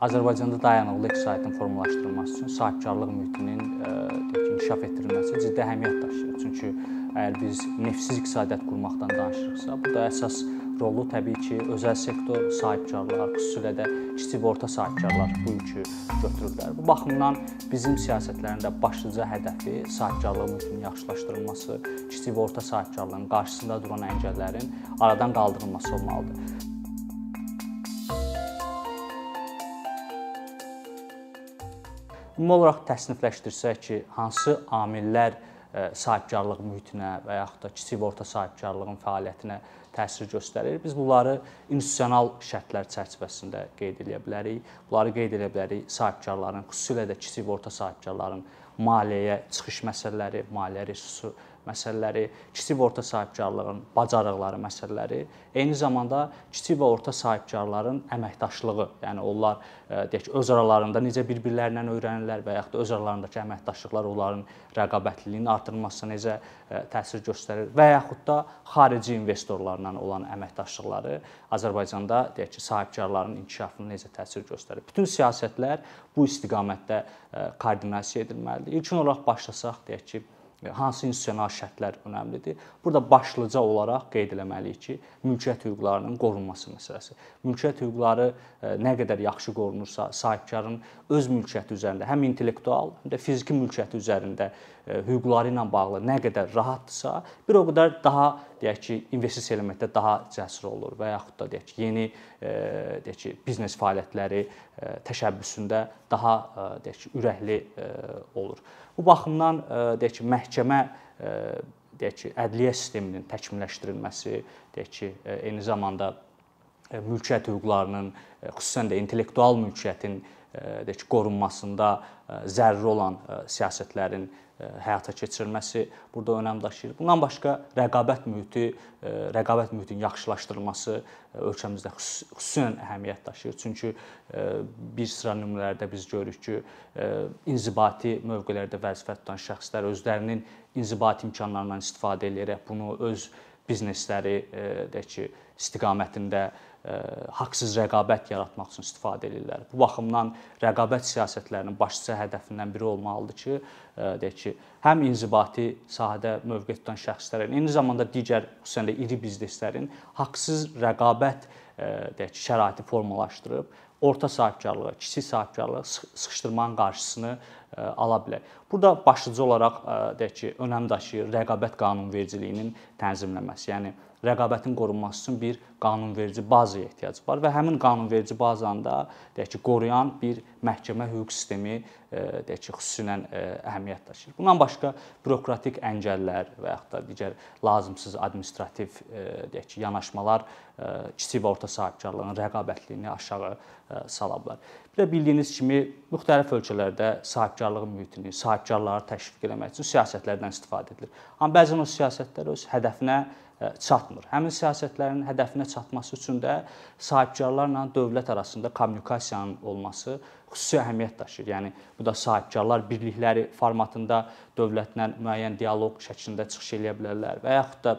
Azərbaycanda dayanıqlı iqtisadiyyatın formalaşdırılması üçün sahibkarlıq mühitinin deyək inkişaf etdirilməsi ciddi əhəmiyyət daşıyır. Çünki əgər biz neftsiz iqtisadiyyat qurmaqdan danışırıqsa, burada əsas rolu təbii ki, özəl sektor, sahibkarlar, xüsusilə də kiçik və orta sahibkarlar bu yükü götürürlər. Bu baxımdan bizim siyasətlərin də başlıca hədəfi sahibkarlıq mühitinin yaxşılaşdırılması, kiçik və orta sahibkarlığın qarşısında duran əngəllərin aradan qaldırılması olmalıdır. Ümumi olaraq təsnifləşdirsək ki, hansı amillər e, sahibkarlıq mühitinə və yaxud da kiçik və orta sahibkarlığın fəaliyyətinə təsir göstərir. Biz bunları institusional şərtlər çərçivəsində qeyd edə bilərik. Bunları qeyd edə bilərik sahibkarların, xüsusilə də kiçik və orta sahibkarların maliyyəyə çıxış məsələləri, maliyyə resursu məsələləri, kiçik və orta sahibkarlığın bacarıqları məsələləri, eyni zamanda kiçik və orta sahibkarların əməkdaşlığı, yəni onlar e, deyək öz aralarında necə bir-birlərindən öyrənirlər və yaxud da öz aralarındakı əməkdaşlıqlar onların rəqabətliliyinin artırılmasına necə e, təsir göstərir və yaxud da xarici investorlarla olan əməkdaşlıqları Azərbaycanda deyək ki, sahibkarların inkişafına necə təsir göstərir. Bütün siyasətlər bu istiqamətdə e, koordinasiya edilməlidir. İlkin olaraq başlasaq deyək ki, hansı institusional şərtlər önəmlidir? Burada başlıca olaraq qeyd eləməliyik ki, mülkiyyət hüquqlarının qorunması məsələsi. Mülkiyyət hüquqları e, nə qədər yaxşı qorunursa, sahibkarın öz mülkiyyəti üzərində, həm intellektual, həm də fiziki mülkiyyəti üzərində e, hüquqları ilə bağlı nə qədər rahatdırsa, bir o qədər daha deyək ki, investisiya eləməkdə daha cəsur olur və yaxud da deyək ki, yeni e, deyək ki, biznes fəaliyyətləri təşəbbüsündə daha deyək ki, ürəkli olur. Bu baxımdan deyək ki, məhkəmə deyək ki, ədliyyə sisteminin təkmilləşdirilməsi, deyək ki, eyni zamanda mülkiyyət hüquqlarının, xüsusən də intellektual mülkiyyətin deyək ki, qorunmasında zəruri olan siyasətlərin həyata keçirilməsi burada önəm daşıyır. Bundan başqa rəqabət mühiti, rəqabət mühitinin yaxşılaşdırılması ölkəmizdə xüsusən əhəmiyyət daşıyır. Çünki bir sıra nümunələrdə biz görürük ki, inzibati mövqelərdə vəzifə tutan şəxslər özlərinin inzibati imkanlarından istifadə edərək bunu öz biznesləri deyək ki, istiqamətində haqsız rəqabət yaratmaq üçün istifadə edirlər. Bu baxımdan rəqabət siyasətlərinin başlıca hədəfindən biri olmalıdır ki, deyək ki, həm inzibati sahədə mövqe tutan şəxslərin, eyni zamanda digər xüsusən də iri bizneslərin haqsız rəqabət deyək ki, şəraiti formalaşdırıb orta sahibkarlığı, kiçik sahibkarlığı sıxışdırmanın qarşısını ala bilər. Burada başlıca olaraq deyək ki, önəm daşıyır rəqabət qanunvericiliyinin tənzimlənməsi. Yəni rəqabətin qorunması üçün bir qanunverici bazaya ehtiyac var və həmin qanunverici bazanı da deyək ki, qoruyan bir məhkəmə hüquq sistemi e, deyək ki, xüsusilə e, əhəmiyyət daşıyır. Bundan başqa bürokratik əngəllər və yaxud da digər lazımsız administrativ e, deyək ki, yanaşmalar kiçik və orta sahibkarlığın rəqabətliyini aşağı sala bilər. Bir də bildiyiniz kimi müxtəlif ölkələrdə sahibkarlığın mühitini, sahibkarları təşviq etmək üçün siyasətlərdən istifadə edilir. Amma bəzən o siyasətlər öz hədəfinə çatmır. Həmin siyasətlərin hədəfinə çatması üçün də sahibkarlarla dövlət arasında kommunikasiyanın olması xüsusi əhəmiyyət daşıyır. Yəni bu da sahibkarlar birlikləri formatında dövlətlə müəyyən dialoq şəklində çıxış eləyə bilərlər və yaxud da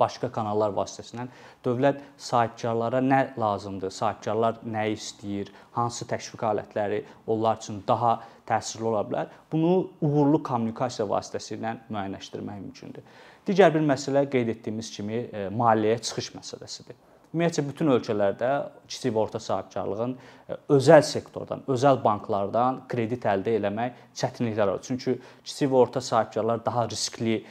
başqa kanallar vasitəsilə dövlət sahibkarlara nə lazımdır, sahibkarlar nə istəyir, hansı təşviq alətləri onlar üçün daha təsirli ola bilər. Bunu uğurlu kommunikasiya vasitəsilə müəyyənləşdirmək mümkündür. Digər bir məsələ qeyd etdiyimiz kimi e, maliyyəyə çıxış məsələsidir. Ümumiyyətcə bütün ölkələrdə kiçik və orta sahibkarlığın e, özəl sektordan, özəl banklardan kredit əldə etmək çətinliklər var. Çünki kiçik və orta sahibkarlar daha riskli e,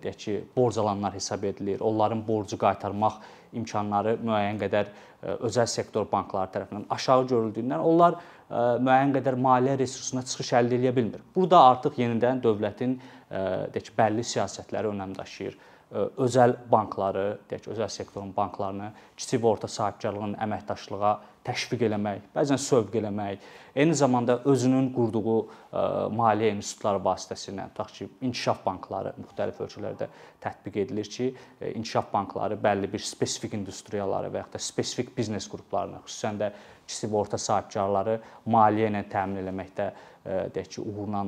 deyək ki, borc alanlar hesab edilir. Onların borcu qaytarmaq imkanları müəyyən qədər özəl sektor bankları tərəfindən aşağı görüldüyündən onlar müəyyən qədər maliyyə resursuna çıxış əldə edə bilmir. Burada artıq yenidən dövlətin deyək ki, bəlli siyasətləri önəm daşıyır. Özəl bankları, deyək özəl sektorun banklarını kiçik və orta sahibkarlığın əməkdaşlığa təşviq eləmək, bəzən sövq eləmək, eyni zamanda özünün qurduğu maliyyə institutları vasitəsilə, tutaq ki, inkişaf bankları müxtəlif ölkələrdə tətbiq edilir ki, inkişaf bankları bəlli bir spesifik industriyaları və ya da spesifik biznes qruplarını, xüsusən də kiçik və orta sahibkarları maliyyə ilə təmin etməkdə deyək ki, uğurla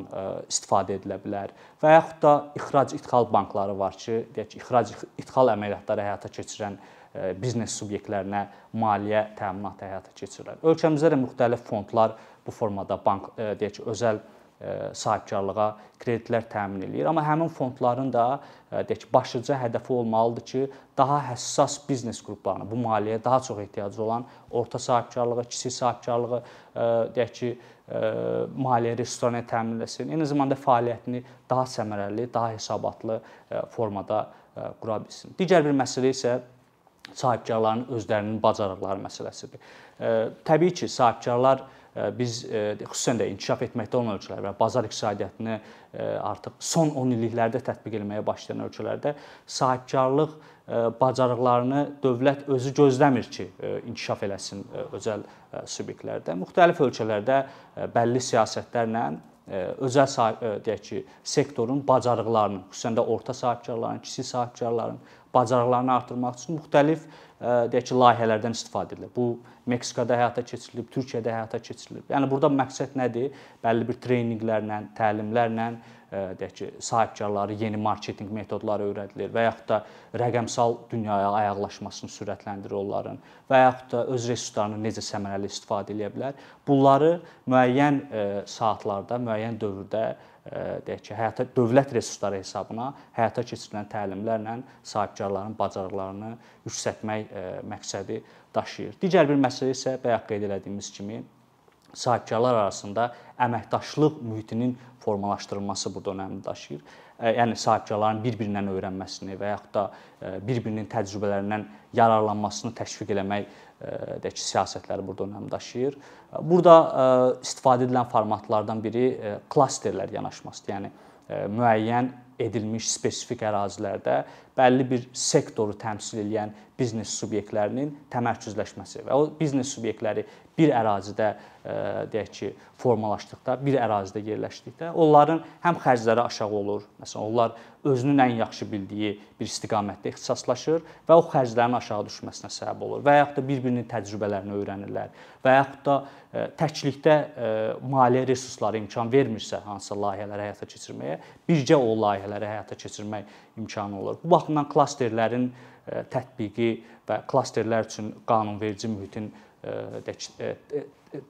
istifadə edilə bilər. Və yaxud da ixrac ixal bankları var ki, deyək ki, ixrac ixal əməliyyatları həyata keçirən biznes subyektlərinə maliyyə təminatı həyata keçirirlər. Ölkəmizdə də müxtəlif fondlar bu formada bank deyək ki, özəl sahibkarlığa kreditlər təmin eləyir. Amma həmin fondların da deyək ki, başlıca hədəfi olmalıdır ki, daha həssas biznes qruplarına, bu maliyyəyə daha çox ehtiyacı olan orta sahibkarlığı, kiçik sahibkarlığı deyək ki, maliyyə resurslarını təmin etsin. Eyni zamanda fəaliyyətini daha səmərəli, daha hesabatlı formada qura bilsin. Digər bir məsələ isə sahibkarların özlərinin bacarıqları məsələsidir. Təbii ki, sahibkarlar biz xüsusən də inkişaf etməkdə olan ölkələr və bazar iqtisadiyyatını artıq son 10 illiklərdə tətbiq etməyə başlayan ölkələrdə sahibkarlıq bacarıqlarını dövlət özü gözləmir ki, inkişaf eləsin özəl subyektlərdə. Müxtəlif ölkələrdə bəlli siyasətlərlə özəl deyək ki, sektorun bacarıqlarını, xüsusən də orta sahibkarların, kiçik sahibkarların bacarıqlarını artırmaq üçün müxtəlif deyək ki, layihələrdən istifadə edilir. Bu Meksikada həyata keçirilib, Türkiyədə həyata keçirilib. Yəni burada məqsəd nədir? Bəlli bir treyninqlərlə, təlimlərlə deyək ki, sahibkarları yeni marketinq metodları öyrədilir və yaxud da rəqəmsal dünyaya ayaqlaşmasını sürətləndirir onların və yaxud da öz resurslarını necə səmərəli istifadə edə bilər. Bunları müəyyən saatlarda, müəyyən dövrdə deyək ki, həyata dövlət resursları hesabına həyata keçirilən təlimlərlə sahibkarların bacarıqlarını yüksəltmək məqsədi daşıyır. Digər bir məsələ isə bayaq qeyd etdiyimiz kimi sahibkarlar arasında əməkdaşlıq mühitinin formalaşdırılması burada önəmli daşıyır. Yəni sahibkarların bir-birindən öyrənməsini və yaxud da bir-birinin təcrübələrindən yararlanmasını təşviq eləmək deyək ki, siyasətləri burada önəm daşıyır. Burada istifadə edilən formatlardan biri klasterlər yanaşmasıdır. Yəni müəyyən edilmiş spesifik ərazilərdə bəlli bir sektoru təmsil edən biznes subyektlərinin təmərküzləşməsi və o biznes subyektləri bir ərazidə deyək ki, formalaşdıqda, bir ərazidə yerləşdikdə onların həm xərcləri aşağı olur. Məsələn, onlar özünün ən yaxşı bildiyi bir istiqamətdə ixtisaslaşır və o xərclərin aşağı düşməsinə səbəb olur və yaxud da bir-birinin təcrübələrini öyrənirlər və yaxud da təklikdə maliyyə resursları imkan vermirsə hansısa layihələri həyata keçirməyə, bircə o layihələri həyata keçirmək imkanı olur. Bu baxımdan klasterlərin tətbiqi və klasterlər üçün qanunverici mühitin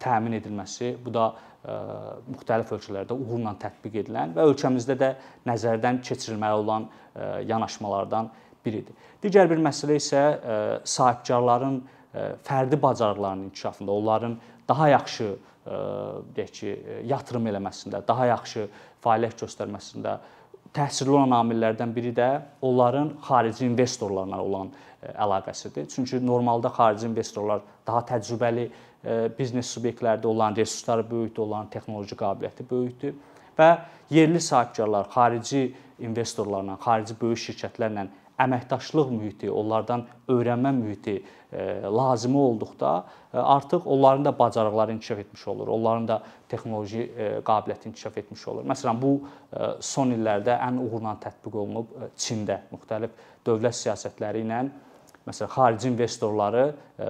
təmin edilməsi, bu da müxtəlif ölkələrdə uğurla tətbiq edilən və ölkəmizdə də nəzərdən keçirilməli olan yanaşmalardan biridir. Digər bir məsələ isə sahibkarların fərdi bacarıqlarının inkişafında, onların daha yaxşı deyək ki, yatırım eləməsində, daha yaxşı fəaliyyət göstərməsində təsirli olan amillərdən biri də onların xarici investorlarla olan e, əlaqəsidir. Çünki normalda xarici investorlar daha təcrübəli e, biznes subyektlərdə olan resursları böyükdür, onların texnoloji qabiliyyəti böyükdür və yerli sahibkarlar xarici investorlarla, xarici böyük şirkətlərlə əməkdaşlıq mühiti, onlardan öyrənmə mühiti e, lazımi olduqda e, artıq onların da bacarıqları inkişaf etmiş olur. Onların da texnoloji e, qabiliyyəti inkişaf etmiş olur. Məsələn, bu son illərdə ən uğurla tətbiq olunub Çində müxtəlif dövlət siyasətləri ilə məsələn xarici investorları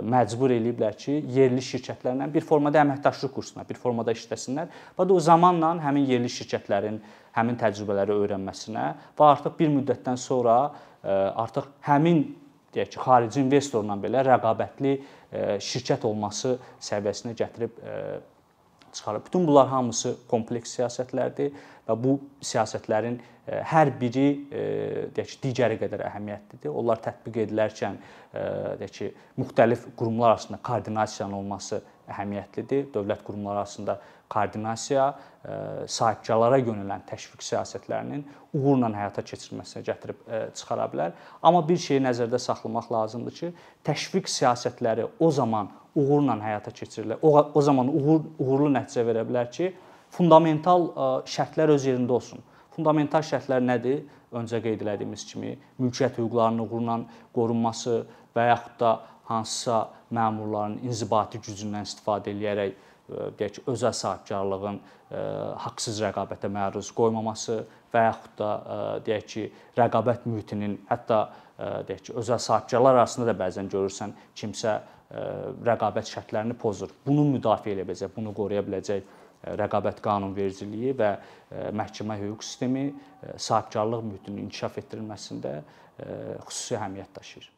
məcbur eləyiblər ki, yerli şirkətlərlə bir formada əməkdaşlıq qursunlar, bir formada işləsinlər və o zamanla həmin yerli şirkətlərin həmin təcrübələri öyrənməsinə və artıq bir müddətdən sonra artıq həmin deyək ki, xarici investorla belə rəqabətli şirkət olması səviyyəsinə gətirib çıxarıb. Bütün bunlar hamısı kompleks siyasətlərdir və bu siyasətlərin hər biri deyək ki, digəri qədər əhəmiyyətlidir. Onlar tətbiq edilərkən deyək ki, müxtəlif qurumlar arasında koordinasiyanın olması əhəmiyyətlidir. Dövlət qurumları arasında koordinasiya sahibkarlara yönələn təşviq siyasətlərinin uğurla həyata keçirilməsinə gətirib çıxara bilər. Amma bir şeyi nəzərdə saxlamaq lazımdır ki, təşviq siyasətləri o zaman uğurla həyata keçirilir. O, o zaman uğur, uğurlu nəticə verə bilər ki, fundamental şərtlər öz yerində olsun. Fundamental şərtlər nədir? Öncə qeyd etdiyimiz kimi, mülkiyyət hüquqlarının uğurla qorunması və yaxud da hansısa məmurların inzibati gücündən istifadə edərək deyək ki, özəl sahibkarlığın haqsız rəqabətə məruz qoymaması və yaxud da deyək ki, rəqabət mühitinin hətta deyək ki, özəl sahibkarlar arasında da bəzən görürsən kimsə rəqabət şərtlərini pozur. Bunu müdafiə edə biləcək, bunu qoruya biləcək E, rəqabət qanunvericiliyi və e, məhkəmə hüquq sistemi e, sahibkarlıq mühitinin inkişaf etdirilməsində xüsusi əhəmiyyət daşıyır.